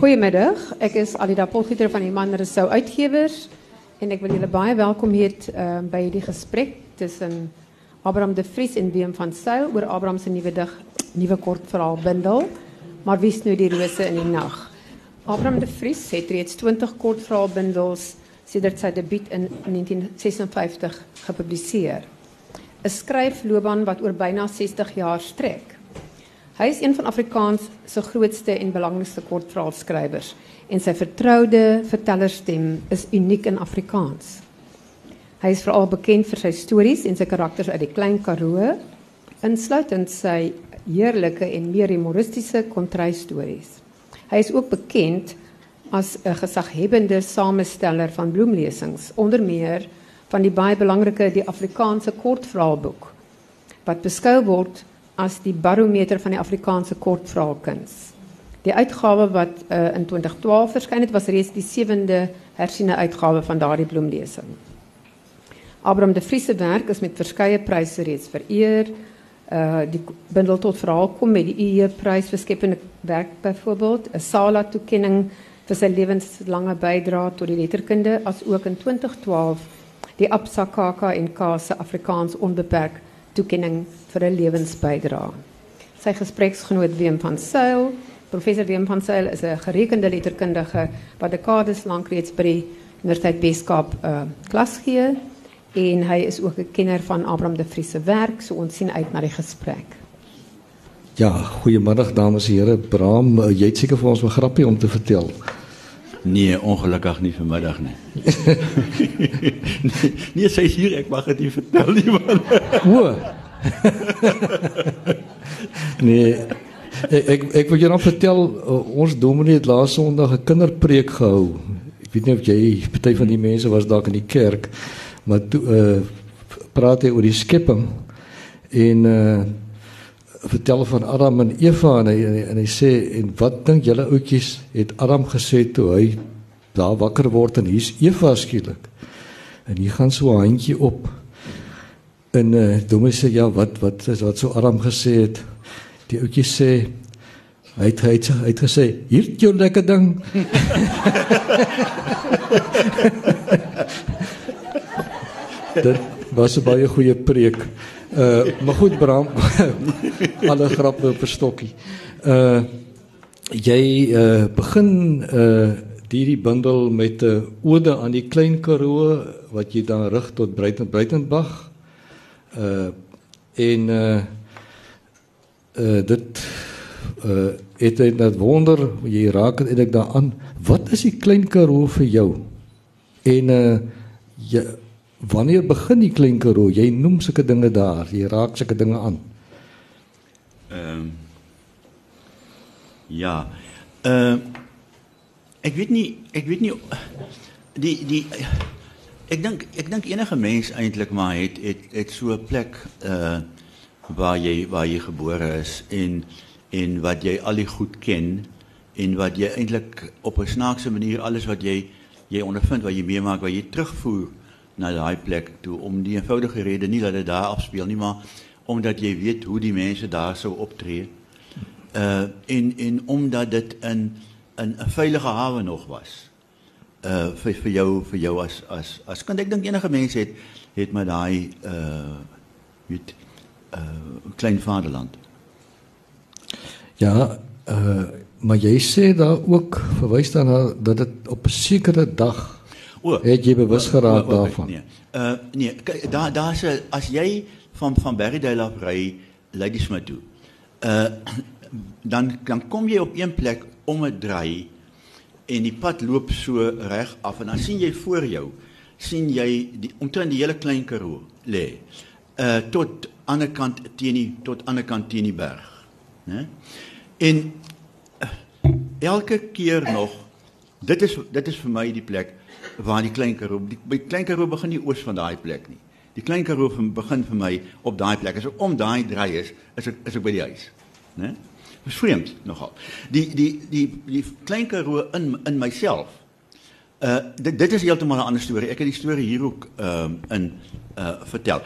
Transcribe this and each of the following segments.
Goedemiddag, ik is Alida Potgieter van Iman Rousseau Uitgevers en ik wil jullie baie welkom hier uh, bij die gesprek tussen Abraham de Vries en Wim van Sail over Abraham se nuwe dig, nuwe kortverhaal bundel. Maar wie is nu die rose in die nag? Abraham de Vries het reeds 20 kortverhaalbundels sedert sy debuut in 1956 gepubliseer. 'n Skryfloopbaan wat oor byna 60 jaar strek. Hy is een van Afrikaans se grootste en belangrikste kortverhaalskrywers en sy vertroude vertellerstem is uniek in Afrikaans. Hy is veral bekend vir sy stories en sy karakters uit die Klein Karoo, insluitend sy heerlike en meer humoristiese kontrystories. Hy is ook bekend as 'n gesaghebende samesteller van bloemlesings, onder meer van die baie belangrike die Afrikaanse kortverhaalboek wat beskou word as die barometer van die Afrikaanse kortverhaalkuns. Die uitgawe wat uh, in 2012 verskyn het was reeds die sewende hersiene uitgawe van daardie bloemlesing. Abraham de Vries se werk is met verskeie pryse reeds vereer. Uh die bundel tot verhaal kom met die UE prys vir skepende werk byvoorbeeld, 'n Sala toekenning vir sy lewenslange bydrae tot die letterkunde as ook in 2012 die Absa KK en K se Afrikaans onbeperk toekenning vir 'n lewensbydrae. Sy gespreksgenoot Wim van Sail, professor Wim van Sail is 'n gerekende letterkundige wat dekades lank reeds by die Universiteit Weskaap uh klas gee en hy is ook 'n kenner van Abraham de Vries se werk, so ons uit na die gesprek. Ja, goeiemiddag dames en here. Bram, eh, jy het seker vir ons 'n grappie om te vertel. Nee, ongelukkig nie vanmiddag nie. nee, nee, sy is hier, ek mag dit nie vertel nie man. O. nee. Ek ek, ek wil jou nog vertel uh, ons dominee het laas Sondag 'n kinderpreek gehou. Ek weet nie of jy party van die mense was dalk in die kerk maar toe uh, praat hy oor die skepping en uh, vertel van Adam en Eva en hy, en hy, en hy sê en wat dink julle ouetjies het Adam gesê toe hy daar wakker word en hier's Eva skielik? En hier gaan so 'n handjie op. En uh, domme sê ja wat wat wat so Adam gesê het? Die ouetjies sê hy het hy het, hy het gesê hier jou lekker ding. Dit was 'n baie goeie preek. Uh maar goed Bram, alle grappe op 'n stokkie. Uh jy uh begin uh hierdie bundel met 'n ode aan die klein Karoo wat jy dan rig tot Breiten Breitenberg. Uh en uh uh dit uh het net wonder jy raak dit eintlik daaraan. Wat is die klein Karoo vir jou? En uh jy Wanneer begin die klein karoo? Jy noem sulke dinge daar, jy raak sulke dinge aan. Ehm Ja. Ehm ek weet nie, ek weet nie die die ek dink ek dink enige mens eintlik maar het het het so 'n plek uh waar jy waar jy gebore is en en wat jy al die goed ken en wat jy eintlik op 'n snaakse manier alles wat jy jy ondervind wat jy meemaak wat jy terugvoer na daai plek toe om die eenvoudige rede nie dat dit daar afspeel nie maar omdat jy weet hoe die mense daar sou optree. Uh en en omdat dit in in 'n veilige hawe nog was. Uh vir vir jou vir jou as as as kan ek dink enige mens het het met daai uh weet uh klein vaderland. Ja, uh maar jy sê daar ook verwys dan dat dit op 'n sekere dag O, het jy bewus geraak daarvan? Nee. Uh nee, kyk daar daar's as jy van van Berrydale af ry Ladysmith toe. Uh dan dan kom jy op een plek om 'n draai en die pad loop so reg af en dan sien jy voor jou sien jy die omtrent die hele klein Karoo lê. Uh tot ander kant teen die tot ander kant teen die berg, né? En uh, elke keer nog dit is dit is vir my die plek waar die klein Karoo die, die klein Karoo begin nie oos van daai plek nie. Die klein Karoo begin vir my op daai plek. As ek om daai draai is, is ek is ek by die huis. Né? Dis vreemd nogal. Die die die die klein Karoo in in myself. Uh dit dit is heeltemal 'n ander storie. Ek het die storie hier ook ehm uh, in uh vertel.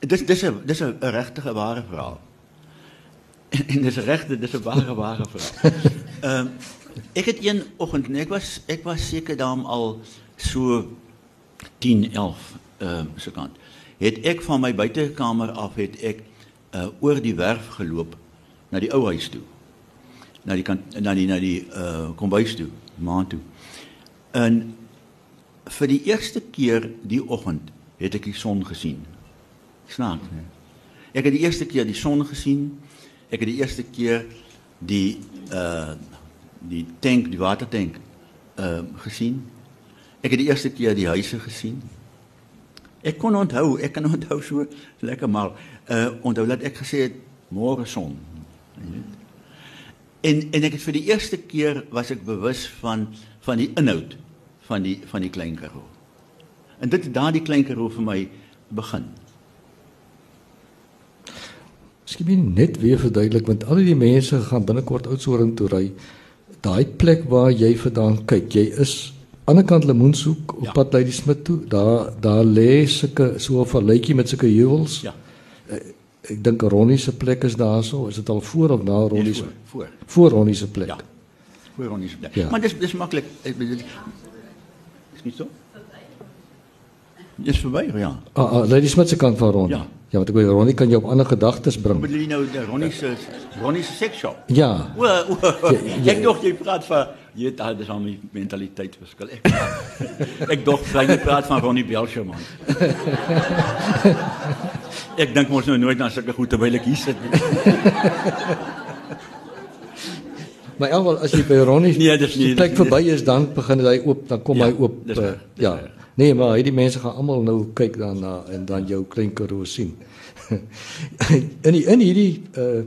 Dis dis 'n dis 'n ware verhaal. En, en dis regte dis 'n ware ware verhaal. Ehm ek het een oggend, nee, ek was ek was seker daarom al so 10, 11 ehm uh, so kant. Het ek van my buitekamer af het ek uh oor die werf geloop na die ou huis toe. Na die kant na die na die uh kombuis toe, maan toe. En vir die eerste keer die oggend het ek die son gesien. Snaaks, nee. Ek het die eerste keer die son gesien. Ek het die eerste keer die uh die tank, die watertank ehm uh, gesien. Ek het die eerste keer die huise gesien. Ek kon onthou, ek kan onthou so lekker maar uh onthou dat ek gesê het môre son. En en ek het vir die eerste keer was ek bewus van van die inhoud van die van die klein karoo. En dit het daardie klein karoo vir my begin. Miskien net weer verduidelik want al die mense gaan binnekort Oudtshoorn toe ry. Daai plek waar jy vandaan kyk, jy is aan die kant Lemoenshoek op ja. pad Lady Smith toe. Daar daar lê sulke so 'n valletjie met sulke heuwels. Ja. Uh, ek dink Ronnie se plek is daarso. Is dit al voor of na Ronnie se? Voor. Voor Ronnie se plek. Ja. Voor Ronnie se plek. Ja. Maar dis dis maklik. Is nie so? Dis verby, ja. Ah, ah Lady Smith se kant van Ronnie. Ja. Ja, want ek weet Ronnie kan jou op ander gedagtes bring. Bedoel jy nou die Ronnie se Ronnie se seksshop? Ja. O, o, Ja, ja. ek dog jy praat van jy weet al dis al my mentaliteit verskil. Ek ek dog jy praat van Ronnie Belcher man. ek dink mos nou nooit na sulke goed terwyl ek hier sit nie. Maar almal as jy by Ronnie Nee, dis nie- se plek dis nie- verby is, dan begin hy oop, dan kom Ja, hy oop. dis uh, waar, dis ja. Nee, maar hierdie mense gaan almal nou kyk daarna en dan jou klein karoo sien. in die, in hierdie uh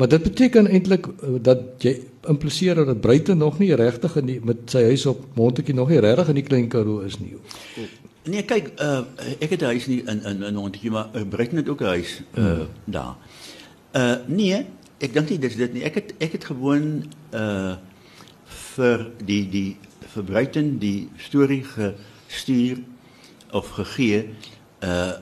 maar dit beteken eintlik uh, dat jy impliseer dat Bruite nog nie regtig in die, met sy huis op Montetjie nog nie regtig in die klein karoo is nie. Nee, kyk, uh, ek het 'n huis nie in in in Montetjie, maar uh, Bruiten het ook 'n huis uh Hmm. daar. Uh nee, ek dink nie dis dit nie. Ek het ek het gewoon uh vir die die vir Bruiten die storie gestuur of gegee uh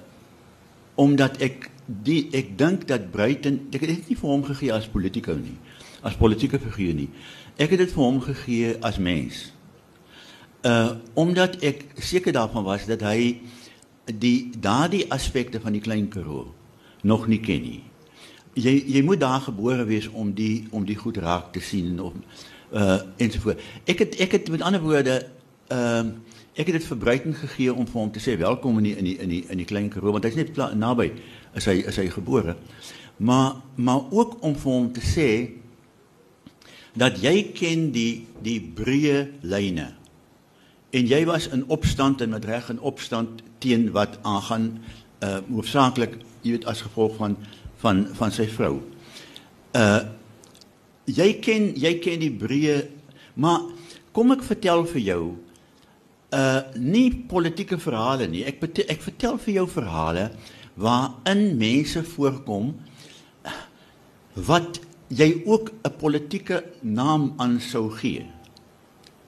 omdat ek die ek dink dat Bruiten ek het dit nie vir hom gegee as politikus nie, as politieke figuur nie. Ek het dit vir hom gegee as mens. Uh omdat ek seker daarvan was dat hy die daardie aspekte van die klein Karoo nog nie ken nie. Jy jy moet daar gebore wees om die om die goed raak te sien of uh ensovoorts. Ek het ek het met ander woorde ehm uh, ek het dit vir Bruiten gegee om vir hom te sê welkom in die in die in die in die klein Karoo want hy's net naby is hy is hy gebore. Maar maar ook om vir hom te sê dat jy ken die die breë lyne. En jy was in opstand en met reg in opstand teen wat aangaan uh hoofsaaklik jy weet as gevolg van van van sy vrou. Uh jy ken jy ken die breë maar kom ek vertel vir jou uh nie politieke verhale nie. Ek ek vertel vir jou verhale waarin mense voorkom wat jy ook 'n politieke naam aan sou gee.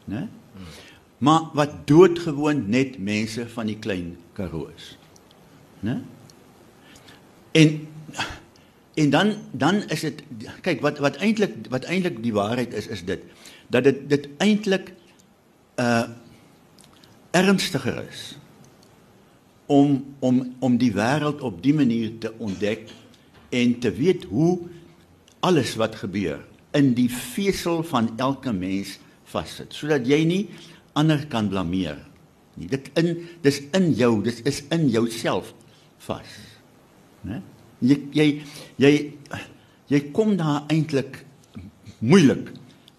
Né? Maar wat doodgewoon net mense van die klein Karoo is. Né? En en dan dan is dit kyk wat wat eintlik wat eintlik die waarheid is is dit dat dit dit eintlik uh ernstiger is om om om die wêreld op die manier te ontdek en te weet hoe alles wat gebeur in die vesel van elke mens vassit sodat jy nie ander kan blameer nie. Dit in dis in jou dis is in jouself vas né? Jy jy jy jy kom daar eintlik moeilik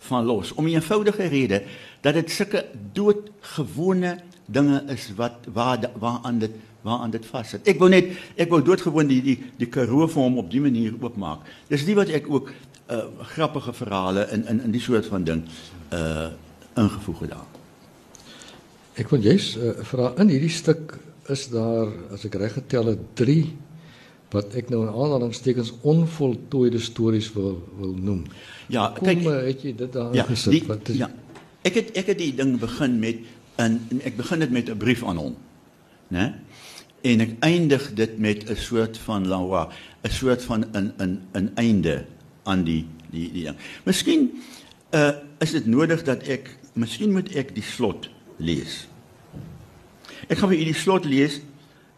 van los. Om 'n eenvoudige rede dat dit sulke doodgewone dinge is wat waar waaraan dit waaraan dit vassit. Ek wou net ek wou doodgewoon die die die Karoo vir hom op die manier oopmaak. Dis nie wat ek ook uh grappige verhale in in in die soort van ding uh ingevoeg het daar. Ek wil jy's uh, vra in hierdie stuk is daar as ek reg getel het 3 wat ek nou in aanhalingstekens onvoltooide stories wil wil noem. Ja, Kom, kyk uh, het jy dit daar ja, gesit? die, wat is ja. Ek het ek het die ding begin met 'n ek begin dit met 'n brief aan hom. Né? En ek eindig dit met 'n soort van lawa, 'n soort van 'n 'n 'n einde aan die die die ding. Miskien uh is dit nodig dat ek miskien moet ek die slot lees. Ek gaan vir u die slot lees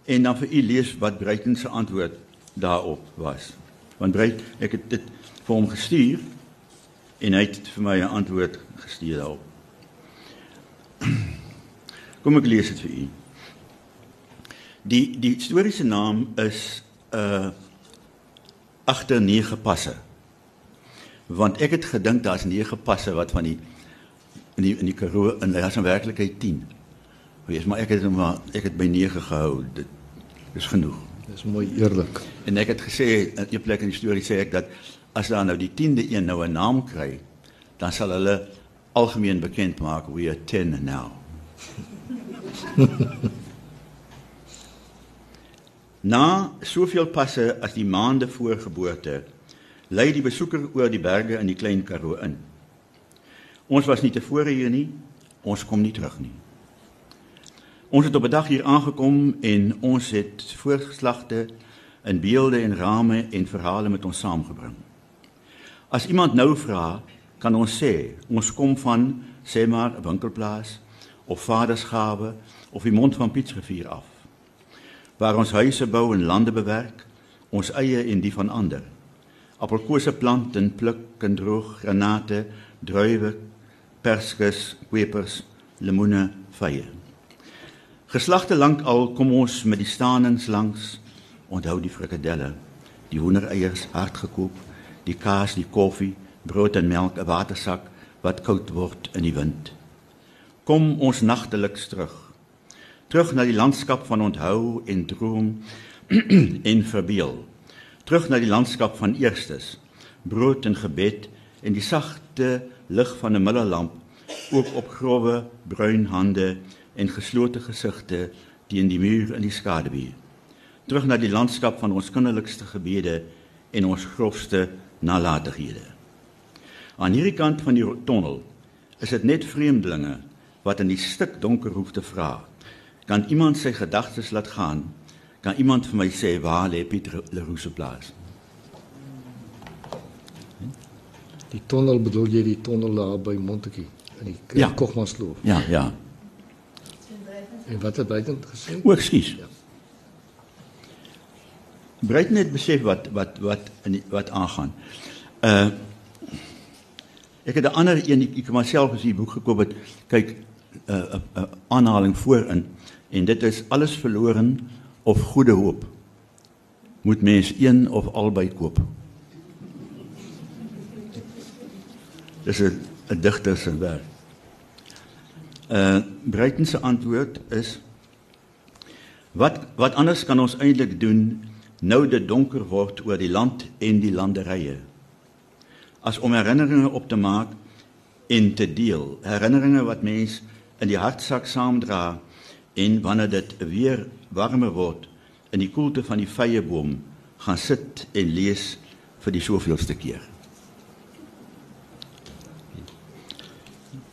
en dan vir u lees wat Breiten se antwoord daarop was. Want Breit, ek het dit vir hom gestuur en hy het vir my 'n antwoord gestuur daarop. Kom ek lees dit vir u. Die die historiese naam is uh agter nege passe. Want ek het gedink daar's nege passe wat van die in die in die Karoo en daar's in werklikheid 10. Wees maar ek het maar ek het by 9 gehou. Dit is genoeg. Dis mooi eerlik. En ek het gesê in 'n plek in die storie sê ek dat as daar nou die 10de een nou 'n naam kry, dan sal hulle algemeen bekend maak we are 10 now. Na soveel passe as die maande voor geboorte, lei die besoeker oor die berge in die klein Karoo in. Ons was nie tevore hier nie, ons kom nie terug nie. Ons het op 'n dag hier aangekom en ons het voorgeslagte in beelde en rame en verhale met ons saamgebring. As iemand nou vra, kan ons sê ons kom van sê maar 'n winkelplaas of vadersgawe of die mond van Pietsrivier af waar ons huise bou en lande bewerk, ons eie en die van ander. Appelkose plant en pluk en droog granate, druiwe, perskes, kwepers, lemoene, vye. Geslagte lank al kom ons met die staanings langs, onthou die frikadelle, die hoendereiers hardgekoop, die kaas, die koffie, brood en melk, 'n watersak wat koud word in die wind. Kom ons nagteliks terug terug na die landskap van onthou en droom en verbeel. Terug na die landskap van eerstes. Brood en gebed en die sagte lig van 'n middellamp ook op grove bruin hande en geslote gesigte teen die muur in die skaduwee. Terug na die landskap van ons kinderlikste gebede en ons grofste nalatighede aan hierdie kant van die tonnel is dit net vreemdelinge wat in die stik donker hoef te vra Kan iemand sy gedagtes laat gaan? Kan iemand vir my sê waar lê Pieter Leroux se plaas? Die tonnel bedoel jy die tonnel daar by Montetjie in die ja. Kogmansloof. Ja, ja. En wat het Breiten gesê? O, ekskuus. Ja. Breiten het besef wat wat wat in die, wat aangaan. Uh Ek het 'n ander een ek het myself gesien boek gekoop het. Kyk 'n uh, 'n uh, uh, aanhaling voorin en dit is alles verloren of goede hoop. Moet mens een of albei koop. Dis 'n digter se werk. Uh Breiten se antwoord is wat wat anders kan ons eintlik doen nou dit donker word oor die land en die landerye? As om herinneringe op te maak en te deel herinneringe wat mens in die hartsak saamdra en wanneer dit weer warmer word in die koelte van die vyeboom gaan sit en lees vir die soveelste keer.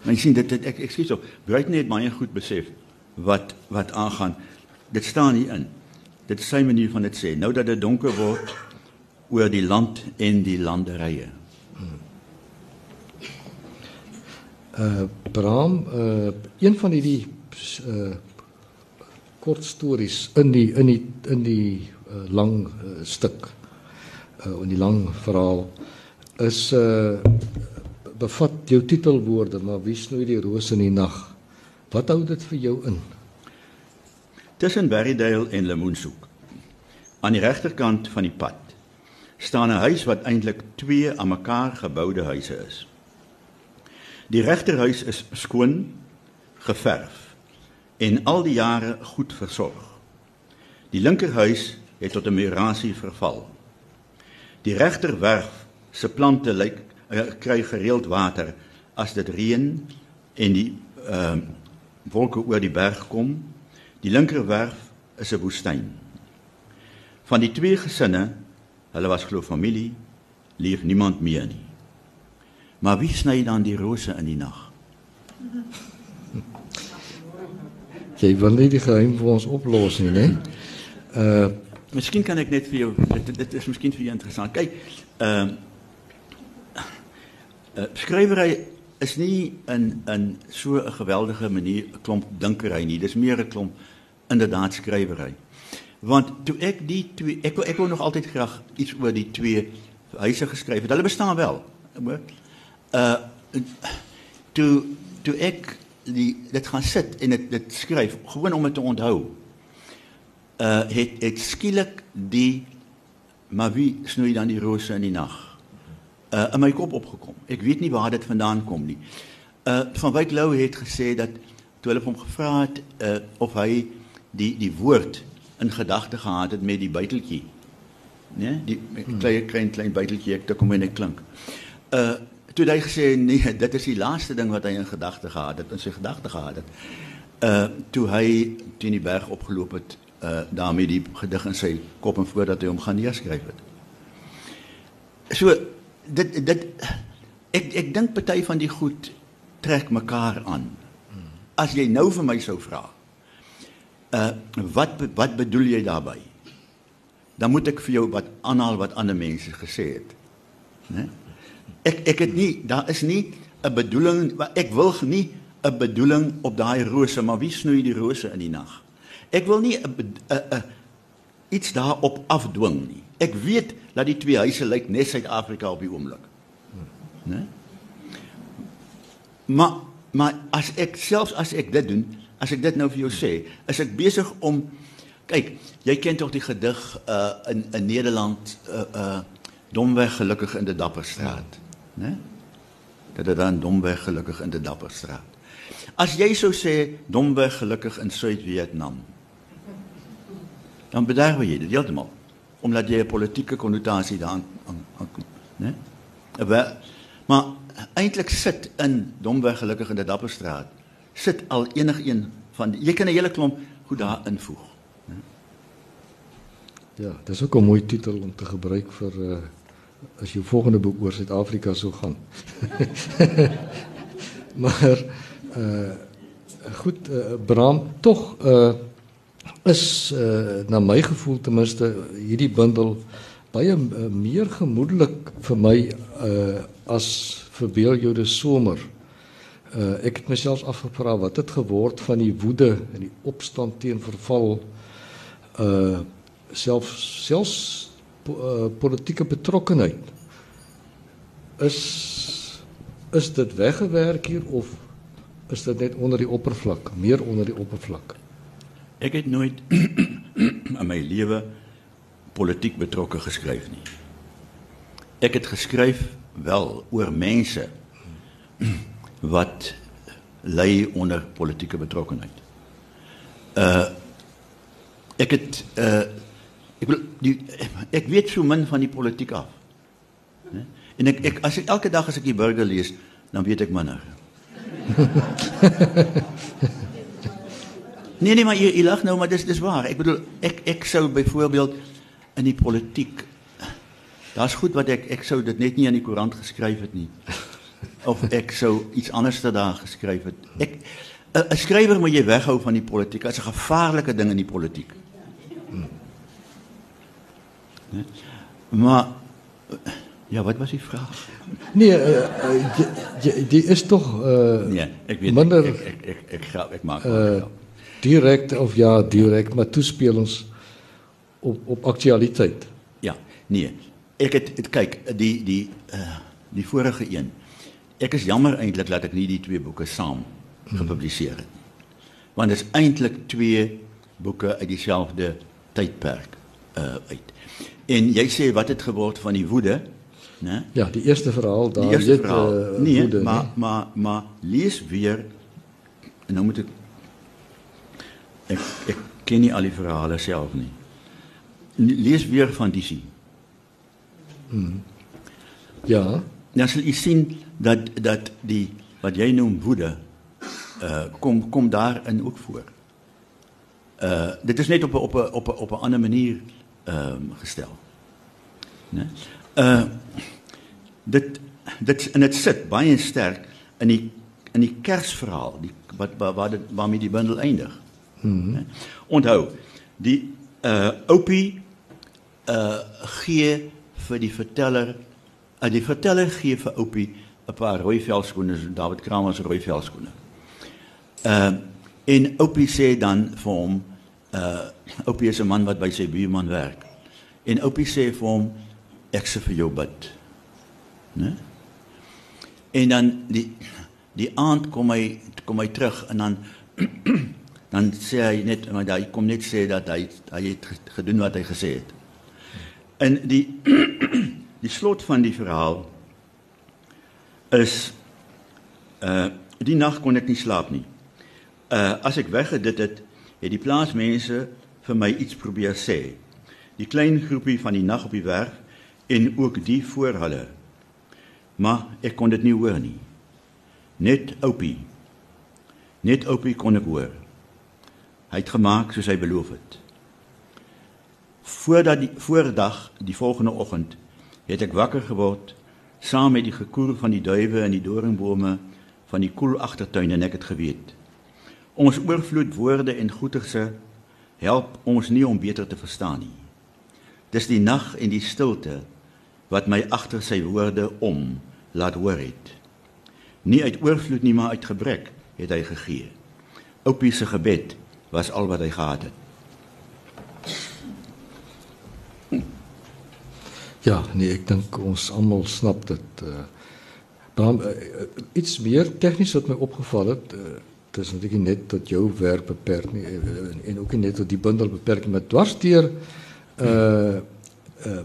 Maar jy sien dit, dit ek ek sê so, Bruiten het baie goed besef wat wat aangaan. Dit staan hier in. Dit is sy manier van dit sê. Nou dat dit donker word oor die land en die landerye. Uh Bram, uh een van hierdie uh kort stories in die in die in die uh, lang uh, stuk uh, in die lang verhaal is uh bevat jou titelwoorde maar wie snoei die rose in die nag? Wat hou dit vir jou in? Tussen Berrydale en Lemoensoek aan die regterkant van die pad staan 'n huis wat eintlik twee aan mekaar geboude huise is. Die regterhuis is skoon geverf en al die jare goed versorg. Die linkerhuis het tot 'n murasie verval. Die regterwerf se plante lyk uh, kry gereeld water as dit reën en die ehm uh, wolke oor die berg kom. Die linkerwerf is 'n woestyn. Van die twee gesinne, hulle was glo familie, leef niemand meer nie. Maar wie sny dan die rose in die nag? Jy wil nie die geheim vir ons oplos nie, né? Uh miskien kan ek net vir jou dit, dit is miskien vir jou interessant. Kyk, ehm uh, uh, skrywery is nie in in so 'n geweldige manier 'n klomp dinkery nie. Dis meer 'n klomp inderdaad skrywery. Want toe ek die twee ek ek wou nog altyd graag iets oor die twee huise geskryf het. Hulle bestaan wel. Hoor. Uh toe toe ek die dit gaan sit en dit dit skryf gewoon om dit te onthou. Uh het het skielik die maar wie snoei dan die rose in die nag? Uh in my kop opgekom. Ek weet nie waar dit vandaan kom nie. Uh van Wyk Lou het gesê dat toe hulle hom gevra het uh of hy die die woord in gedagte gehad het met die buiteltjie. Nee, die klein klein klein buiteltjie ek kom en ek klink. Uh toe hy gesê nee, dit is die laaste ding wat hy in gedagte gehad het, in sy gedagte gehad het. Uh toe hy teen die berg opgeloop het uh daarmee die gedig in sy kop en voordat hy hom gaan neerskryf het. So dit dit ek ek dink party van die goed trek mekaar aan. As jy nou vir my sou vra, uh wat wat bedoel jy daarmee? Dan moet ek vir jou wat aanhaal wat ander mense gesê het. Ek ek het nie daar is nie 'n bedoeling ek wil nie 'n bedoeling op daai rose, maar wie snoei die rose in die nag? Ek wil nie 'n 'n iets daarop afdwing nie. Ek weet dat die twee huise lyk net Suid-Afrika op die oomblik. Né? Maar maar as ek selfs as ek dit doen, as ek dit nou vir jou sê, is ek besig om kyk, jy ken tog die gedig uh in in Nederland uh uh domweg gelukkig in die Dapperstraat, né? Dat dit dan domweg gelukkig in die Dapperstraat. As jy sou sê domweg gelukkig in Suid-Vietnam, dan bederf jy dit heeltemal omdat 'n politieke konnotasie daaraan aan aan né? Maar eintlik sit in domweg gelukkig in die Dapperstraat sit al enigiemand van die, jy kan 'n hele klomp goed daar invoeg. Né? Ja, dis ook 'n mooi titel om te gebruik vir uh as jou volgende boek oor Suid-Afrika sou gaan. maar uh goed uh, Bram tog uh is uh na my gevoel ten minste hierdie bundel baie uh, meer gemoedelik vir my uh as verbeel jou die somer. Uh ek het myself afgevra wat het geword van die woede en die opstand teen verval uh self selfs uh, politieke betrokkenheid. Is is dit weggewerk hier of is dit net onder die oppervlak, meer onder die oppervlak? Ek het nooit in my lewe politiek betrokke geskryf nie. Ek het geskryf wel oor mense wat ly onder politieke betrokkenheid. Uh ek het uh ek wil die ek weet so min van die politiek af. Né? En ek ek as ek elke dag as ek die burger lees, dan weet ek minder. nee nee maar jy, jy lag nou maar dis dis waar. Ek bedoel ek ek sou byvoorbeeld in die politiek daar's goed wat ek ek sou dit net nie aan die koerant geskryf het nie. Of ek sou iets anders te daar geskryf het. Ek 'n skrywer moet jy weghou van die politiek. Dit is 'n gevaarlike ding in die politiek. Nee. Maar ja, wat was die vraag? Nee, uh, die, die is toch uh, nee, ek weet minder ek ek ek ek, ek, ek maak uh, direct of ja, direct, maar toespelings op op aktualiteit. Ja, nee. Ek het, het kyk, die die uh, die vorige een. Ek is jammer eintlik dat ek nie die twee boeke saam gepubliseer het nie. Want dit is eintlik twee boeke uit dieselfde tydperk uh uit. En jy sê wat het geword van die woede? Ja, die eerste verhaal daar Die eerste dit, verhaal. uh, nee, woede, maar, nee. maar maar lees weer en nou moet ek ek ek ken nie al die verhale self nie. Lees weer van die sien. Ja. Dan sal jy sien dat dat die wat jy noem woede uh kom kom daarin ook voor. Uh dit is net op 'n op op op 'n ander manier ehm um, gestel. Né? Uh dit dit en dit sit baie sterk in die in die Kersverhaal, die wat waar waar dit waarmee die bundel eindig. Mhm. Mm Onthou, die uh Opie uh gee vir die verteller uh, die verteller gee vir Opie 'n paar rooi velskoene, David Kramer se rooi velskoene. Ehm uh, en Oupie sê dan vir hom uh Oupie is 'n man wat by sy buurman werk. En Oupie sê vir hom ek se vir jou bid. Né? En dan die die aand kom hy kom hy terug en dan dan sê hy net maar hy kom net sê dat hy hy het gedoen wat hy gesê het. En die die slot van die verhaal is uh die nag kon ek nie slaap nie. Uh as ek weggedit het, het die plaasmense vir my iets probeer sê. Die klein groepie van die nag op die werf en ook die voor hulle. Maar ek kon dit nie hoor nie. Net Oupie. Net Oupie kon ek hoor. Hy het gemaak soos hy beloof het. Voordat die voordag die volgende oggend het ek wakker geword saam met die gekoer van die duwe en die doringbome van die koel agtertuin en ek het geweet. Ons oorvloed woorde en goeterse help ons nie om beter te verstaan nie. Dis die nag en die stilte wat my agter sy woorde om laat hoor het. Nie uit oorvloed nie, maar uit gebrek het hy gegee. Oupie se gebed was al wat hy gehad het. Ja, nee, ek dink ons almal snap dit. Uh dan uh, iets meer tegnies wat my opgeval het, uh, dit is natuurlik net tot jou werk beperk nie en, en ook nie net tot die bundel beperk nie, maar dwarsteer uh uh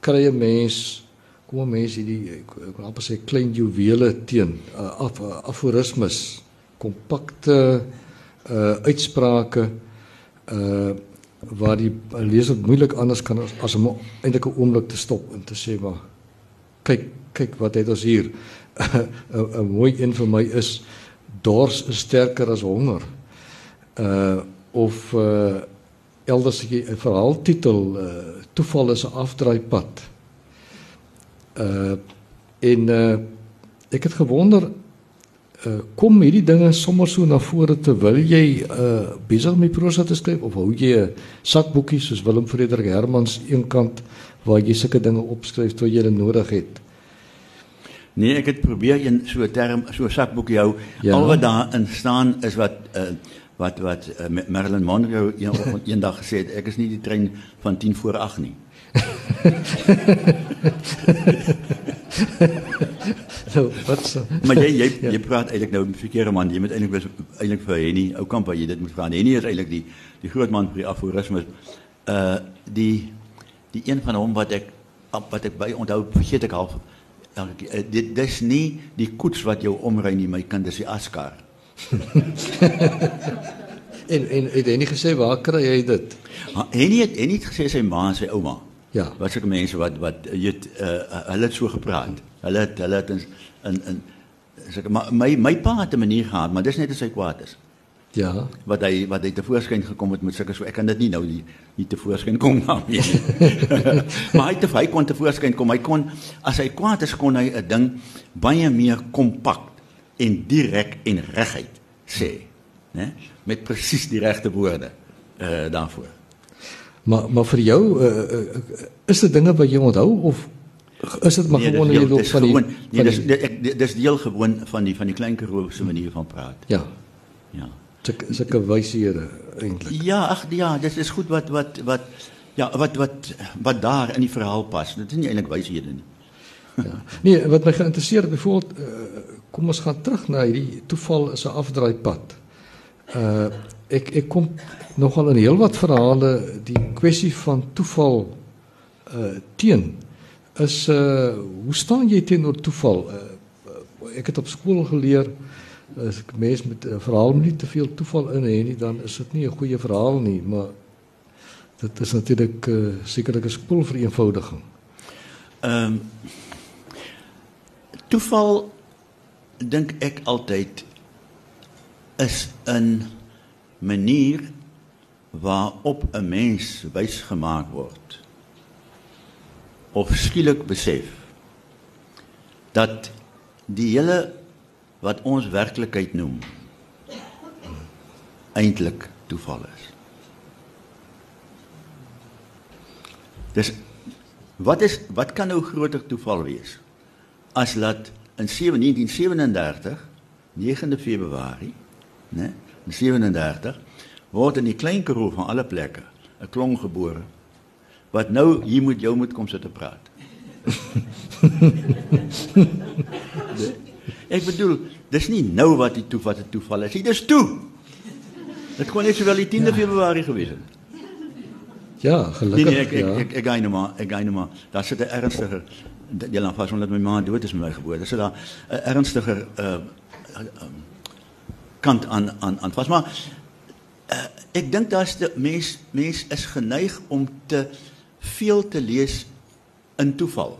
kry 'n mens kom 'n mens hierdie ek kan amper sê klein juwele teen uh, af uh, aforismes, kompakte uh uitsprake uh waar die leser moeilik anders kan as om eintlik 'n oomblik te stop en te sê maar kyk kyk wat het ons hier. 'n mooi een vir my is dors is sterker as honger uh of uh elders 'n verhaaltitel uh toeval is 'n afdraaipad uh en uh ek het gewonder uh kom hierdie dinge sommer so na vore terwyl jy uh besig met prosa te skryf of hou jy 'n sakboekie soos Willem Frederik Hermans eenkant waar jy sulke dinge opskryf tot jy dit nodig het? Nee, ek het probeer een so 'n term so 'n sakboekie hou. Ja. Al wat daarin staan is wat uh wat wat uh, Marilyn Monroe een, eendag gesê het, ek is nie die trein van 10 voor 8 nie. so, wat so? maar jy jy ja. jy praat eintlik nou met verkeerde man. Jy moet eintlik eintlik vir Henny Oukamp jy dit moet vra. Henny is eintlik die die groot man vir die aforismes. Uh die die een van hom wat ek wat ek by onthou vergeet ek half elke uh, dit dis nie die koets wat jou omry nie, my kind, dis die askar. en en het Henny gesê waar kry jy dit? Henny het Henny het gesê sy ma en sy ouma. Ja. Wat sulke mense wat wat het uh, hulle het so gepraat. Hulle het hulle het in in, in sulke maar my my pa het 'n manier gehad, maar dis net as hy kwaad is. Ja. Wat hy wat hy tevoorskyn gekom het met sulke so ek kan dit nie nou nie, nie tevoorskyn kom nou nie. maar hy het hy kon tevoorskyn kom. Hy kon as hy kwaad is kon hy 'n ding baie meer kompak en direk en reguit sê, né? Met presies die regte woorde uh daarvoor. Maar maar vir jou uh, uh, is dit dinge wat jy onthou of is dit maar nee, gewoon die loop van die gewoon, nee, dis dis dis deel gewoon van die van die klein Karoo se manier van praat. Ja. Ja. Sulke sulke wyshede eintlik. Ja, ag ja, dit is goed wat wat wat ja, wat wat wat daar in die verhaal pas. Dit is nie eintlik wyshede nie. ja. Nee, wat my geïnteresseer byvoorbeeld uh, kom ons gaan terug na hierdie toeval is 'n afdraaipad. Uh ek ek kom nogal in heelwat verhale die kwessie van toeval uh teen is uh hoe staan jy teenoor toeval? Uh, ek het op skool geleer as ek mens met 'n verhaal nie te veel toeval in hê nie, dan is dit nie 'n goeie verhaal nie, maar dit is natuurlik uh, sekerlik 'n skool vir eenvoudiging. Ehm um, toeval dink ek altyd is 'n manier waarop 'n mens wys gemaak word of skielik besef dat die hele wat ons werklikheid noem eintlik toeval is. Dis wat is wat kan nou groter toeval wees as dat in 1937 9de Februarie, né? In 37 word in die klein Karoo van alle plekke 'n klong gebore wat nou hier moet jou moet kom sit te praat. Ek bedoel, dis nie nou wat die toe wat 'n toeval is. Dit is toe. Dit kon net sowel die 10de ja. Februarie gewees het. Ja, gelukkig. Nee, nee ek, ja. ek ek ek gaan nou maar, ek gaan nou maar. Daar sit 'n ernstige jy laat vas omdat my ma dood is met my geboorte. Dis daar 'n ernstiger uh, uh um, kant aan aan aan vas maar uh, ek dink daar's mens mens is geneig om te veel te lees in toeval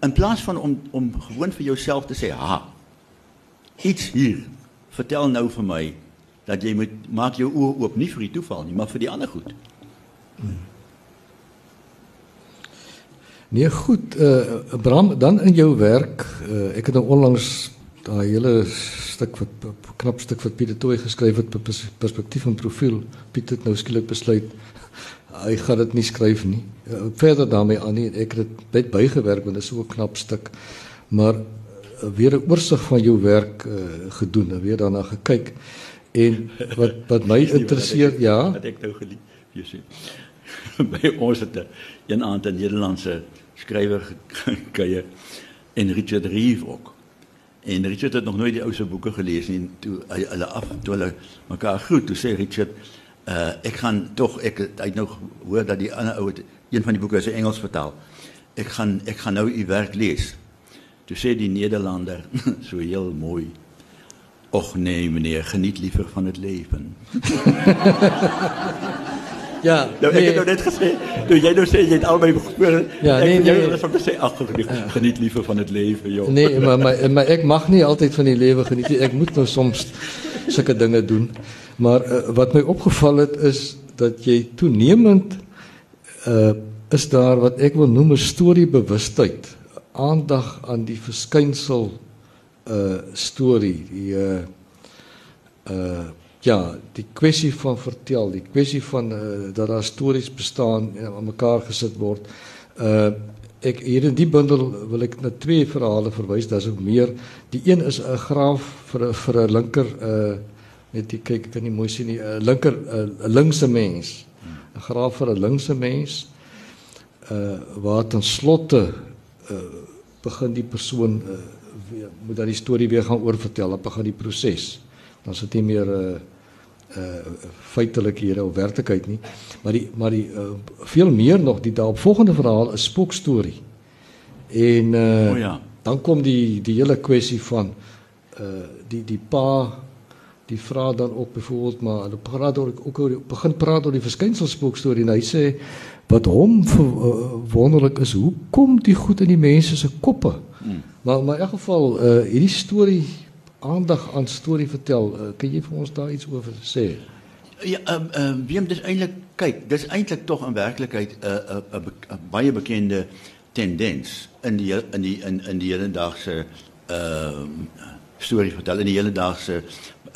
in plaas van om om gewoon vir jouself te sê ha iets hier vertel nou vir my dat jy moet maak jou oë oop nie vir die toeval nie maar vir die ander goed. Nee goed uh, Bram dan in jou werk uh, ek het nou onlangs daai hele stuk wat knap stuk wat Pieter Tooi geskryf het op perspektief en profiel Piet het nou skielik besluit hy gaan dit nie skryf nie. Uh, verder daarmee aan nie ek het dit bygewerk want dit is so 'n knap stuk. Maar uh, weer 'n oorsig van jou werk uh, gedoen en weer daarna gekyk. En wat wat my interesseer, wat ek, ja, wat ek nou gelief, jy sien. By ons het 'n aand 'n Nederlandse skrywer gekye en Richard Reeve ook. En Richard het nog nooit die ou se boeke gelees nie. Toe hulle af toe hulle mekaar groet, toe sê Richard uh ek gaan tog ek het nou hoor dat die ander ou een van die boeke is in Engels vertaal. Ek gaan ek gaan nou u werk lees. Toe sê die Nederlander so heel mooi. Och nee meneer, geniet liever van het leven. ja, nou, nee. ek het nou net gesê, toe jy nou sê jy het albei gehoor. Ja, nee, nee. Jy het van gesê ag geniet, geniet liever van het leven, joh. Nee, maar maar maar ek mag nie altyd van die lewe geniet nie. Ek moet nou soms sulke dinge doen. Maar uh, wat my opgeval het is dat jy toenemend uh is daar wat ek wil noem 'n storiebewustheid, aandag aan die verskynsel uh storie, die uh uh ja, die kwessie van vertel, die kwessie van uh, dat daar stories bestaan en aan mekaar gesit word. Uh ek hier in die bundel wil ek na twee verhale verwys, daar's ook meer. Die een is 'n graaf vir 'n vir 'n linker uh net jy kyk ek kan nie mooi sien nie 'n linker 'n linkse mens 'n graaf vir 'n linkse mens uh waar ten slotte uh begin die persoon uh weer, moet dan die storie weer gaan oorvertel dan begin die proses dan sit nie meer uh uh feitelik hier op werklikheid nie. Maar die maar die uh, veel meer nog die daaropvolgende verhaal is spookstorie. En uh oh ja. dan kom die die hele kwessie van uh die die pa die vra dan ook byvoorbeeld maar hulle praat oor ook oor begin praat oor die verskynselspook storie en hy sê wat hom uh, wonderlik is hoe kom die goed in die mense se koppe hmm. maar maar in elk geval uh, hierdie storie aandag aan storie vertel uh, kan jy vir ons daar iets oor sê ja ehm uh, uh, wie dis eintlik kyk dis eintlik tog in werklikheid 'n uh, 'n uh, uh, uh, baie bekende tendens in die in die in in die hedendaagse ehm uh, storie vertel in die hedendaagse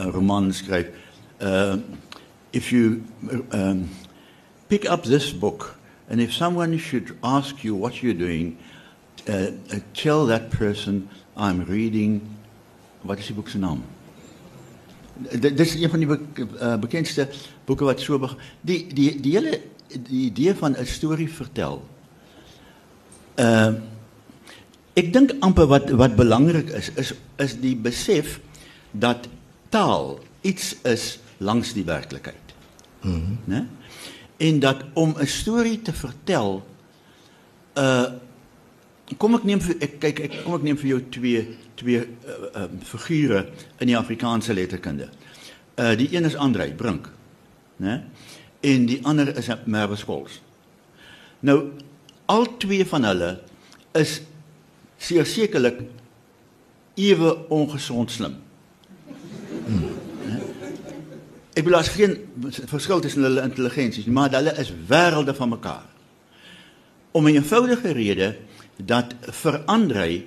'n roman skryf. Uh if you um pick up this book and if someone should ask you what you're doing, uh, uh, tell that person I'm reading wat is die boek se naam? Dit is een van die be bekendste boeke wat so die die die hele die idee van 'n storie vertel. Uh ek dink amper wat wat belangrik is is is die besef dat taal iets is langs die werklikheid. Mhm. Mm né? En dat om 'n storie te vertel uh kom ek neem vir ek kyk ek kom ek neem vir jou twee twee uh, uh figure in die Afrikaanse letterkunde. Uh die een is Andrei Brink, né? En die ander is Merwe Skols. Nou al twee van hulle is sekerlik ewe ongesond slim. Ek wil as geen verskil tussen hulle intelligensies maar hulle is wêrelde van mekaar. Om 'n eenvoudige rede dat verandering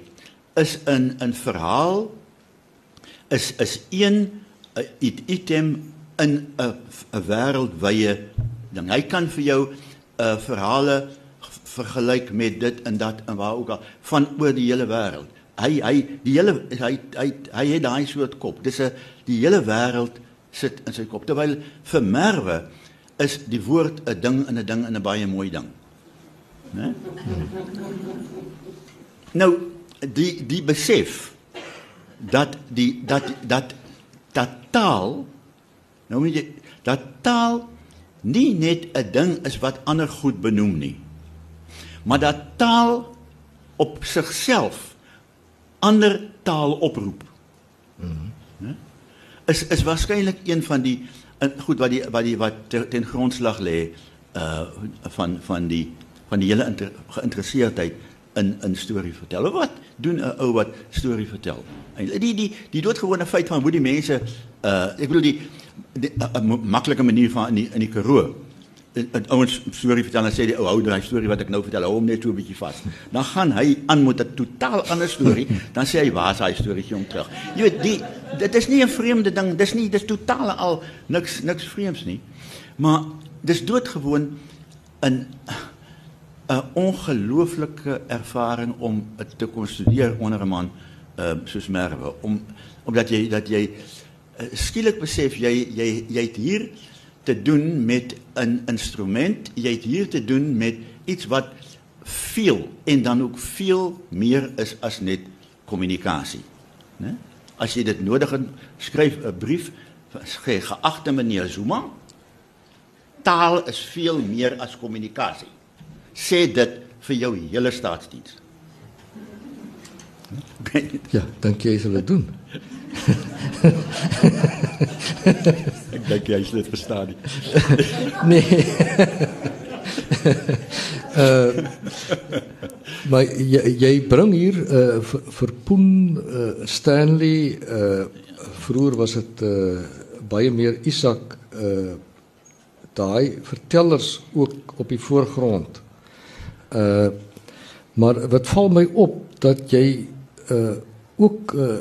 is in 'n verhaal is is een 'n item in 'n 'n wêreldwye ding. Hy kan vir jou 'n uh, verhale vergelyk met dit en dat en waar ook al van oor die hele wêreld. hy hy die hele hy hy hy het daai soort kop. Dis 'n die hele wêreld sit in sy kop. Terwyl vir Merwe is die woord 'n ding in 'n ding in 'n baie mooi ding. Né? Nou die die besef dat die dat dat dat taal nou moet jy dat taal nie net 'n ding is wat ander goed benoem nie. Maar dat taal op sigself ander taal oproep. Mm is is waarskynlik een van die goed wat die wat die wat ten grondslag lê uh van van die van die hele inter, geïnteresseerdheid in in storie vertel. Wat doen 'n ou wat storie vertel? Die die die, die doodgewone feit van hoe die mense uh ek bedoel die 'n maklike manier van in die, in die Karoo. 'n ouens storie vertel en sê die ou hou daai storie wat ek nou vertel, hou hom net so 'n bietjie vas. Dan gaan hy aan met 'n totaal ander storie, dan sê hy waar is daai storieetjie om terug. Jy weet, die dit is nie 'n vreemde ding, dis nie dis totaal al niks niks vreemds nie. Maar dis doodgewoon in 'n ongelooflike ervaring om te kon onder 'n man uh, soos Merwe om omdat jy dat jy uh, skielik besef jy jy jy het hier te doen met 'n instrument, jy het hier te doen met iets wat veel en dan ook veel meer is as net kommunikasie, né? As jy dit nodig het, skryf 'n brief ge, geagte meneer Zuma. Taal is veel meer as kommunikasie sê dit vir jou hele staatsdiens. ja, dink jy sal dit doen? Ek dink jy sal dit verstaan nie. nee. uh maar jy, jy bring hier uh vir, vir Poen uh Stanley uh vroeër was dit uh baie meer Isak uh daai vertellers ook op die voorgrond. Uh maar wat val my op dat jy uh ook uh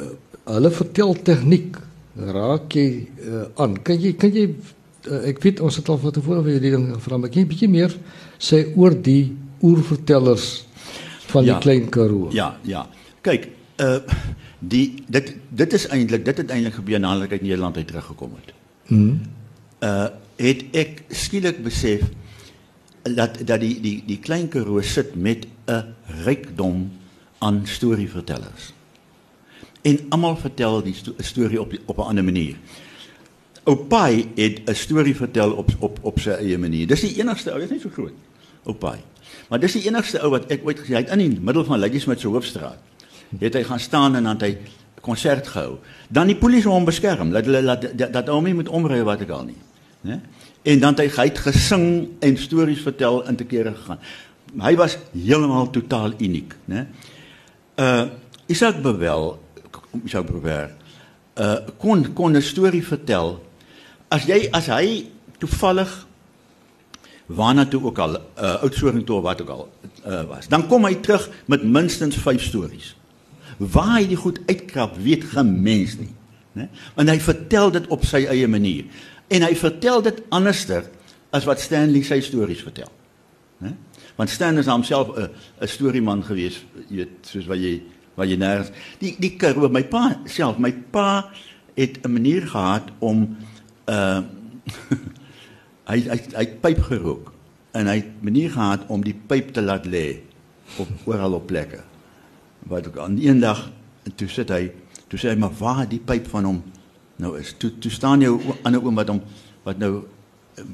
hulle vertel tegniek raak jy uh, aan. Kan jy kan jy uh, ek weet ons het al van tevore vir julle ding gevra, maar kan jy bietjie meer sê oor die oervertellers van ja, die klein Karoo? Ja, ja. Kyk, uh die dit dit is eintlik dit het eintlik gebeur nadat ek uit Nederland uit teruggekom het. Mhm. Uh het ek skielik besef dat dat die die die klein Karoo sit met 'n rykdom aan storievertellers. En almal vertel die sto storie op die, op 'n ander manier. Oupai het 'n storie vertel op op op sy eie manier. Dis die enigste ou, is nie so groot. Oupai. Maar dis die enigste ou wat ek ooit gesien het in die middel van Ladysmith se hoofstraat. Het hy gaan staan en dan hy konsert gehou. Dan die polisie hom beskerm. Dat hulle dat dat ou nie moet omry wat ek al nie, né? En dan hy het gesing en stories vertel in te kere gegaan. Hy was heeltemal totaal uniek, né? Uh Isak Bewel, Isak Bewel, uh kon kon 'n storie vertel. As jy as hy toevallig waarna toe ook al uh oudsoring toe wat ook al uh was, dan kom hy terug met minstens 5 stories. Waar hy die goed uitkrap, weet gemens nie, né? Want hy vertel dit op sy eie manier en hy vertel dit anderster as wat Stanley sy stories vertel. Né? Want Stan is homself 'n 'n storieman gewees, jy weet, soos wat jy wat jy nêrens die die Karoo, my pa self, my pa het 'n manier gehad om uh hy hy hy pyp gerook en hy het manier gehad om die pyp te laat lê op oral op plekke. Wat ook aan eendag toe sit hy, toe sê hy maar waar die pyp van hom nou is. Toe toe staan jou ander oom wat hom wat nou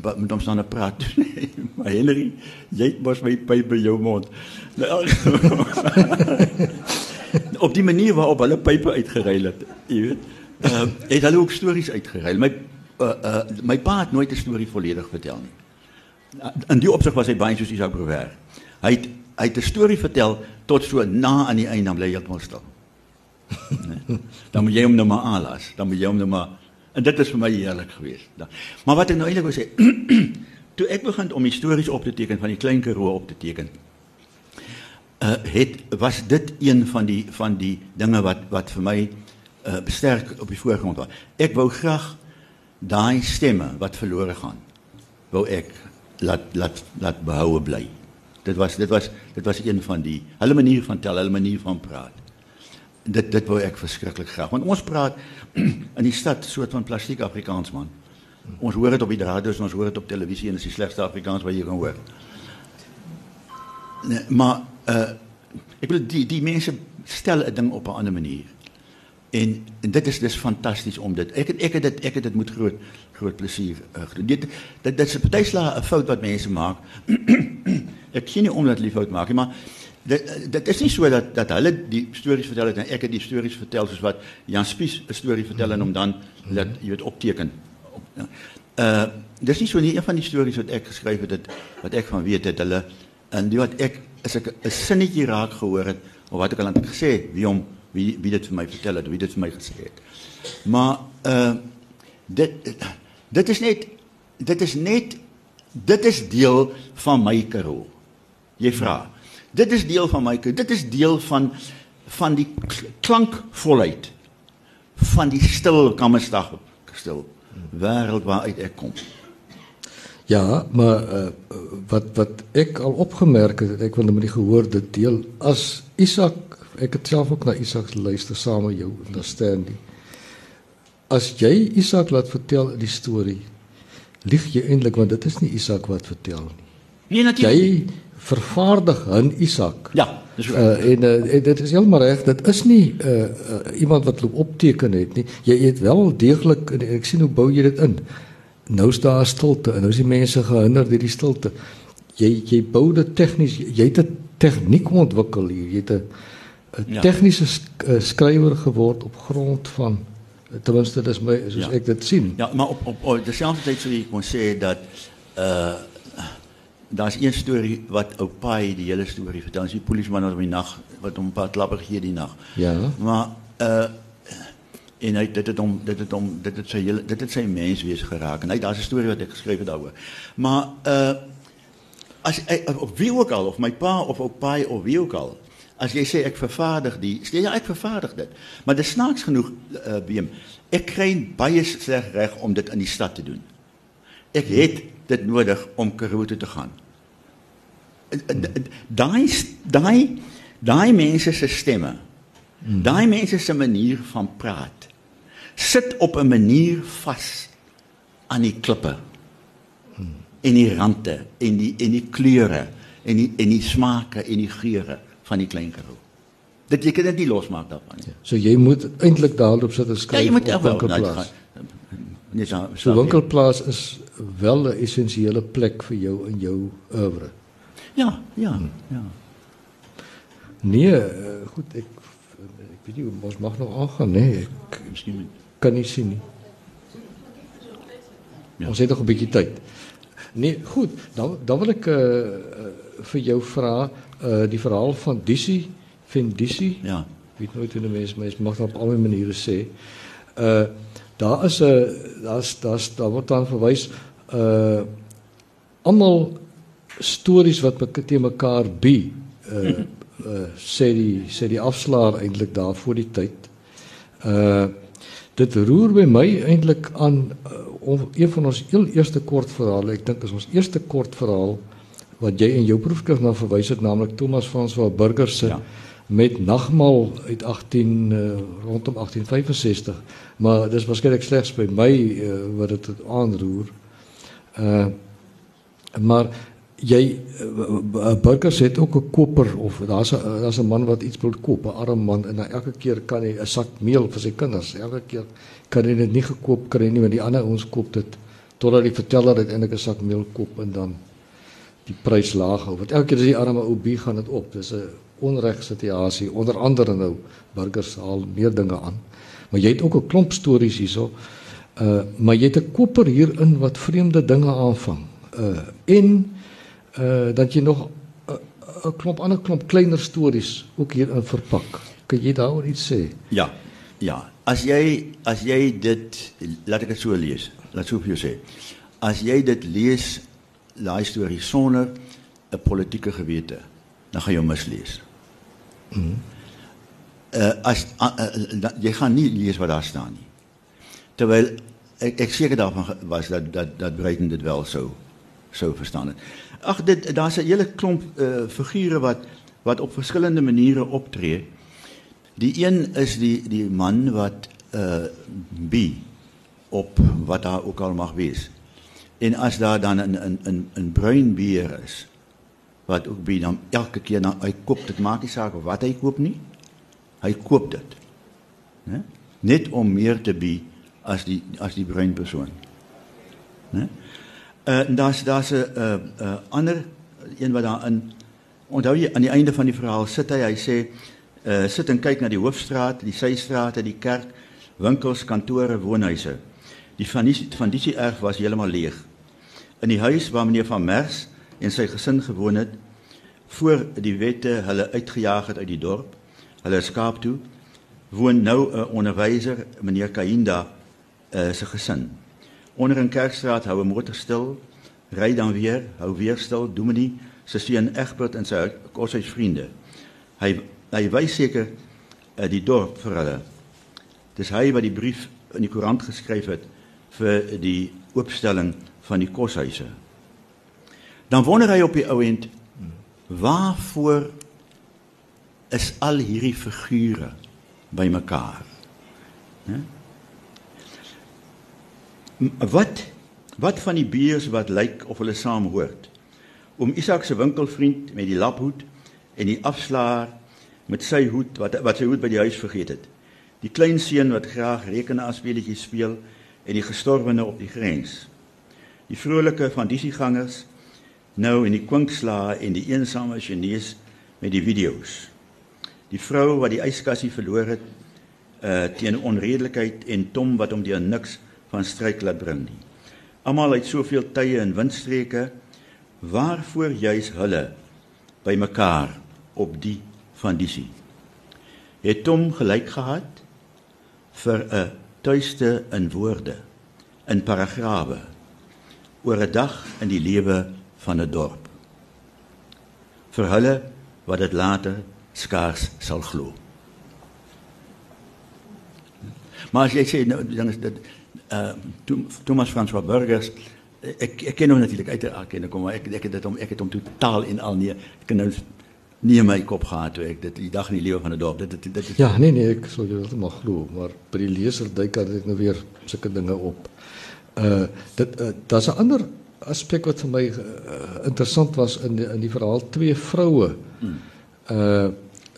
wat met hom staan te praat. maar Henry, jy mos my by by jou mond. Nou, op die manier waarop hulle pype uitgeruil het, jy weet. Ehm uh, het hulle ook stories uitgeruil. My uh, uh, my pa het nooit 'n storie volledig vertel nie. In die opsig was hy baie soos Isak Brewer. Hy het hy het 'n storie vertel tot so na aan die einde, dan bly heeltemal stil. Nee. Dan moet jy hom nou maar aanlas. Dan moet jy hom nou maar en dit is vir my heerlik geweest. Maar wat ek nou eintlik wou sê, toe ek begin om stories op te teken van die klein Karoo op te teken. Uh het was dit een van die van die dinge wat wat vir my uh besterk op die voorgrond was. Ek wou graag daai stemme wat verlore gaan. Wou ek laat laat laat behoue bly. Dit was dit was dit was een van die hulle manier van tel, hulle manier van praat. dit dit wou ek verskriklik graag. Want ons praat in die stad soort van plastiek Afrikaans man. Ons hoor dit op die radio, ons hoor dit op televisie en dit is die slegste Afrikaans wat jy kan hoor. Nee, maar uh ek wil die die mense stel 'n ding op 'n ander manier. En, en dit is dis fantasties om dit. Ek ek het dit ek het dit met groot groot plesier uh, gedoen. Dit dit dit is 'n partyslag 'n fout wat mense maak. ek sien nie omdat hulle fout maak nie, maar dit dit is nie so dat dat hulle die stories vertel het en ek het die stories vertel soos wat Jan Spies 'n storie vertel en hom dan laat jy weet opteken. Uh dis nie so nie een van die stories wat ek geskryf het dit wat ek van weet het hulle en die wat ek is ek 'n sinnetjie raak gehoor het of wat ek al aan gesê wie hom wie wie dit vir my vertel het wie dit vir my gesê het. Maar uh dit dit is net dit is net dit is deel van my karoo. Jy vra. Dit is deel van my dit is deel van van die klankvolheid van die stil kamersdag stil wêreld waaruit ek kom. Ja, maar uh, wat wat ek al opgemerk het, ek wil net die gehoor dit deel as Isak, ek het self ook na Isak luister saam met jou understand. As jy Isak laat vertel die storie, lieg jy eintlik want dit is nie Isak wat vertel nie. Nee, natuurlik. Jy vervaardig 'n Isak. Ja, dis uh, en, uh, dit is heeltemal reg, dit is nie uh, uh, iemand wat loop opteken het nie. Jy het wel deeglik ek sien hoe bou jy dit in nou is daar stilte en nou is die mense gehinder deur die stilte. Jy jy bou dit tegnies, jy het 'n tegniek ontwikkel hier. Jy het 'n tegniese sk skrywer geword op grond van ten minste dis my soos ja. ek dit sien. Ja, maar op op, op dieselfde tyd sou jy kon sê dat uh daar's een storie wat ou Pai die hele storie vertel. Dis die polisieman wat die nag wat hom 'n paar klappe gee die nag. Ja. Maar uh en hy dit het hom dit het hom dit het sy hele dit het sy menswees geraak en hy daar's 'n storie wat ek geskryf het daaroor. Maar uh as op wie ook al of my pa of op pa of wie ook al as jy sê ek vervaardig die sê ja ek vervaardig dit. Maar dit snaaks genoeg uh Beem. Ek kry baie sleg reg om dit in die stad te doen. Ek het dit nodig om Karoo toe te gaan. Daai daai daai mense se stemme. Daai mense se manier van praat sit op 'n manier vas aan die klippe. En die rande en die en die kleure en die en die smake en die geure van die klein karoo. Dit jy kan dit nie losmaak daarvan nie. So jy moet eintlik daarop sit en skryf. Ja, jy moet winkelplaas. Nee, so, so winkelplaas is wel 'n essensiële plek vir jou in jou oeuvre. Ja, ja, hmm. ja. Nee, eh, goed, ek ek weet nie ons mag nog aangaan, nee. Ek miskien kan nie sien nie. Ja. Ons het nog 'n bietjie tyd. Nee, goed, dan dan wil ek uh, uh vir jou vra uh die verhaal van Disi, van Disi. Ja. Ek weet nooit hoe die mense mens mag op al die maniere sê. Uh daar is 'n uh, daar's daar's daar word dan verwys uh almal stories wat te mekaar bi uh uh sê die sê die afslaer eintlik daar voor die tyd. Uh dit roer by my eintlik aan uh, een van ons heel eerste kortverhale. Ek dink is ons eerste kortverhaal wat jy in jou proefskrif na verwys het, naamlik Thomas van Swa Burger se ja. met Nagmaal uit 18 uh, rondom 1865. Maar dis waarskynlik slegs by my uh, wat dit aanroer. Uh maar jy uh, burgers het ook 'n koper of daar's 'n daar's 'n man wat iets wil koop, 'n arm man en elke keer kan hy 'n sak meel vir sy kinders. Elke keer kan hy dit nie gekoop kry nie want die ander ons koop dit totdat die verteller uiteindelik 'n sak meel koop en dan die prys laag hou. Want elke keer as die arme ou bi gaan dit op. Dis 'n onreg situasie. Onder andere nou burgers haal meer dinge aan. Maar jy het ook 'n klomp stories hierso. Uh maar jy het 'n koper hierin wat vreemde dinge aanvang. Uh en uh dat jy nog 'n uh, klomp ander klomp kleiner stories ook hier in verpak. Kan jy daaroor iets sê? Ja. Ja, as jy as jy dit laat ek dit so lees. Laat sou vir jou sê. As jy dit lees daai storie sonder 'n politieke gewete, dan gaan jy mislees. Mhm. Uh as uh, uh, jy gaan nie lees wat daar staan nie. Terwyl ek ek seker daarvan was dat dat dat Breiten dit wel sou sou verstaan het. Ag dit daar's 'n hele klomp uh, figure wat wat op verskillende maniere optree. Die een is die die man wat uh bi op wat daar ook al mag wees. En as daar dan 'n 'n 'n 'n bruin bier is wat ook bi dan elke keer dan hy koop dit maak nie saak wat hy koop nie. Hy koop dit. Né? Net om meer te bi as die as die bruin persoon. Né? Uh daar's daar's 'n uh, uh, ander een wat daarin onthou jy aan die einde van die verhaal sit hy hy sê uh sit en kyk na die hoofstraat, die systrate, die kerk, winkels, kantore, woonhuise. Die van die van die erf was heeltemal leeg. In die huis waar meneer van Mers en sy gesin gewoon het, voor die wette hulle uitgejaag het uit die dorp, hulle skaap toe, woon nou 'n onderwyser, meneer Kainda, uh, se gesin. Onder 'n kerkstraat hou 'n motor stil, ry dan weer, hou weer stil, dominee se seun Egbert en sy koshuisvriende. Hy hy wys seker uh, die dorp vir hulle. Dis hy wat die brief in die koerant geskryf het vir die oopstelling van die koshuise. Dan wonder hy op die ou end waarvoor is al hierdie figure bymekaar? Né? Wat wat van die beers wat lyk of hulle saam hoort? Om Isak se winkelvriend met die laphoed en die afslaer met sy hoed wat wat sy hoed by die huis vergeet het. Die klein seun wat graag rekenaarspeletjies speel en die gestorwene op die grens. Die vrolike van die gangers nou in die kwinkslae en die eensame Chinese met die video's. Die vrou wat die yskassie verloor het uh teen onredelikheid en Tom wat hom deur niks van stryk laat bring nie. Almal het soveel tye en windstreke waarvoor juis hulle bymekaar op die van disie. Het Tom gelyk gehad vir 'n tuiste in woorde in paragrawe oor 'n dag in die lewe van 'n dorp. Vir hulle wat dit later skaars sal glo. Maar as jy sê nou dan is dit Thomas François Burgers ek ek ken hom natuurlik uit ek ken hom maar ek ek het dit om ek het hom totaal en al nie ek kan nou nie in my kop gehad toe ek dit die dag in die lewe van 'n dorp dit dit dit is Ja nee nee ek sou dit maar glo maar by die leser duik dat ek nou weer sulke dinge op. Uh dit uh, daar's 'n ander aspek wat vir my uh, interessant was in die, in die verhaal twee vroue. Hmm. Uh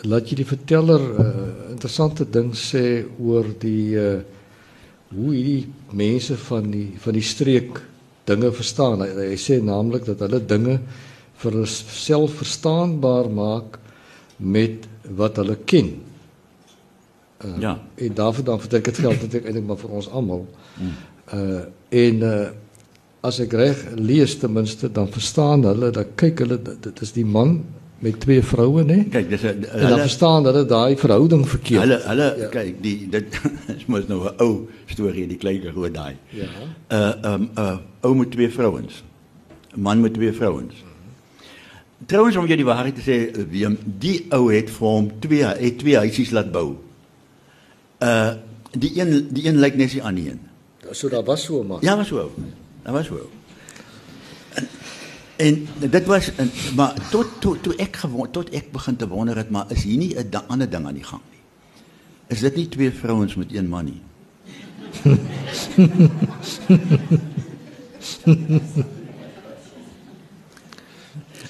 laat jy die verteller 'n uh, interessante ding sê oor die uh hoe hierdie mense van die van die streek dinge verstaan. Hy, hy sê naamlik dat hulle dinge vir self verstaanbaar maak met wat hulle ken. Uh, ja. En daarvoor dan vertel ek dit geld natuurlik eintlik maar vir ons almal. Hmm. Uh en uh as ek reg lees ten minste dan verstaan hulle dat kyk hulle dit is die man met twee vroue nê. Kyk, dis 'n hulle verstaan hulle daai verhouding verkeerd. Hulle hulle ja. kyk, die dit is mos nou 'n ou storie, die klein groot daai. Ja. Uh um uh ou met twee vrouens. 'n Man met twee vrouens. Trouwens om jy die waarheid te sê, Willem, die ou het vir hom twee het twee huisies laat bou. Uh die een die een lyk net so aan die een. So daar was so maar. Ja, was so. Daar was so. En dit was en, maar tot tot toe ek gewoon tot ek begin te wonder het maar is hier nie 'n ander ding aan die gang nie. Is dit nie twee vrouens met een man nie?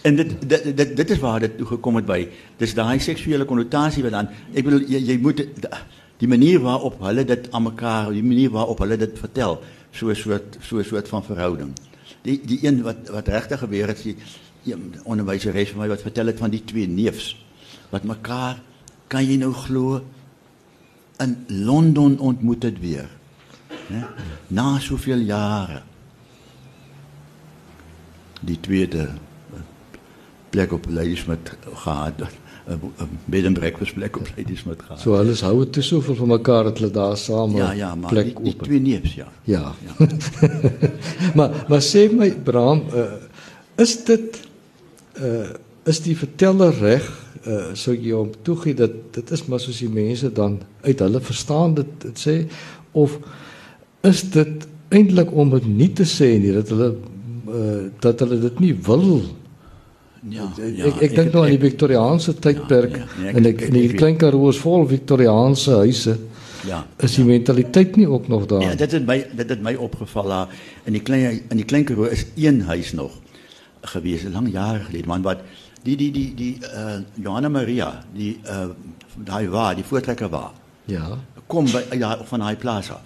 en dit dit dit dit is waar dit toe gekom het by dis daai seksuele konnotasie wat dan ek bedoel jy, jy moet die manier waarop hulle dit aan mekaar die manier waarop hulle dit vertel so 'n soort so 'n soort van verhouding die die een wat wat regtig gebeur het die onderwyseres vir my wat vertel het van die twee neefs wat mekaar kan jy nou glo in Londen ontmoet het weer né na soveel jare. Die tweede plek op Ladysmith gehad 'n bed and breakfast plek op Ladysmith gehad. So alles hou dit te soveel van mekaar dat hulle daar saam ja, ja, maar plek die, die twee neefs ja. Ja. ja. maar maar sê my Bram, uh, is dit uh is die verteller reg uh sou jy hom toegee dat dit is maar soos die mense dan uit hulle verstaan dit, dit sê of is dit eintlik om dit nie te sê nie dat hulle uh dat hulle dit nie wil Ja, ek ja, ek, dink nou aan die Viktoriaanse tydperk ja, ek- en ek in die klein Karoo is vol Viktoriaanse huise. Ja. Is die mentaliteit nie ook nog daar? Ja, dit het my dit het my opgeval daar in die klein in die klein Karoo is een huis nog gewees lang jare gelede man wat die die die die uh, Johanna Maria die uh, daai waar die voortrekker waar ja. kom by ja, van daai plaas af.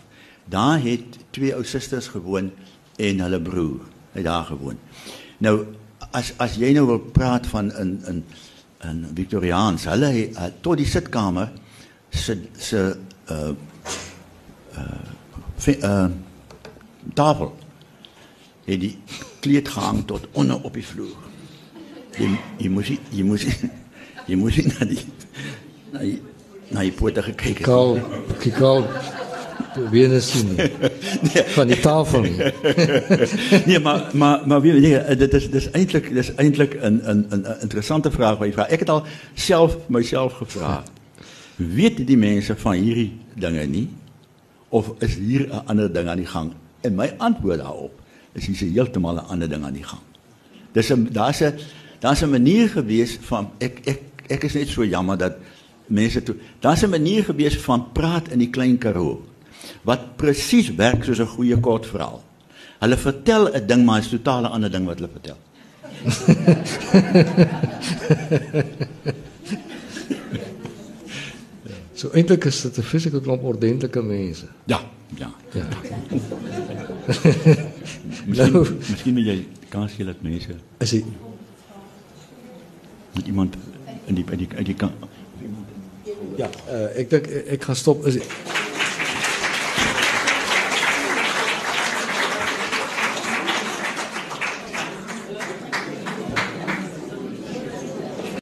Daar het twee ou susters gewoon en hulle broer het daar gewoon. Nou as as jy nou wil praat van in in in Victoriaans, hulle uh, tot die sitkamer se se uh uh, uh tafel het die kleed gehang tot onder op die vloer. Jy jy moes jy moes nie- jy moes na die na die na die pote gekyk het. Kaal, kikaal weer sien nie. Van die tafel nie. nee, maar maar maar wie nee, dit is dis eintlik dis eintlik 'n 'n 'n interessante vraag wat jy vra. Ek het al self myself gevra. Weet die mense van hierdie dinge nie of is hier 'n ander ding aan die gang? En my antwoord daarop is hier is heeltemal 'n ander ding aan die gang. Dis 'n daar's 'n daar's 'n manier gewees van ek ek ek is net so jammer dat mense toe daar's 'n manier gewees van praat in die klein Karoo wat presies werk soos 'n goeie kort verhaal. Hulle vertel 'n ding maar is totaal 'n ander ding wat hulle vertel. So eintlik is dit 'n fisieke klomp ordentlike mense. Ja, ja. Ja. Miskien Nou- miskien moet jy kans gee dat mense Is dit met iemand in die uit die uit die kan Ja, uh, ek dink ek gaan stop. Is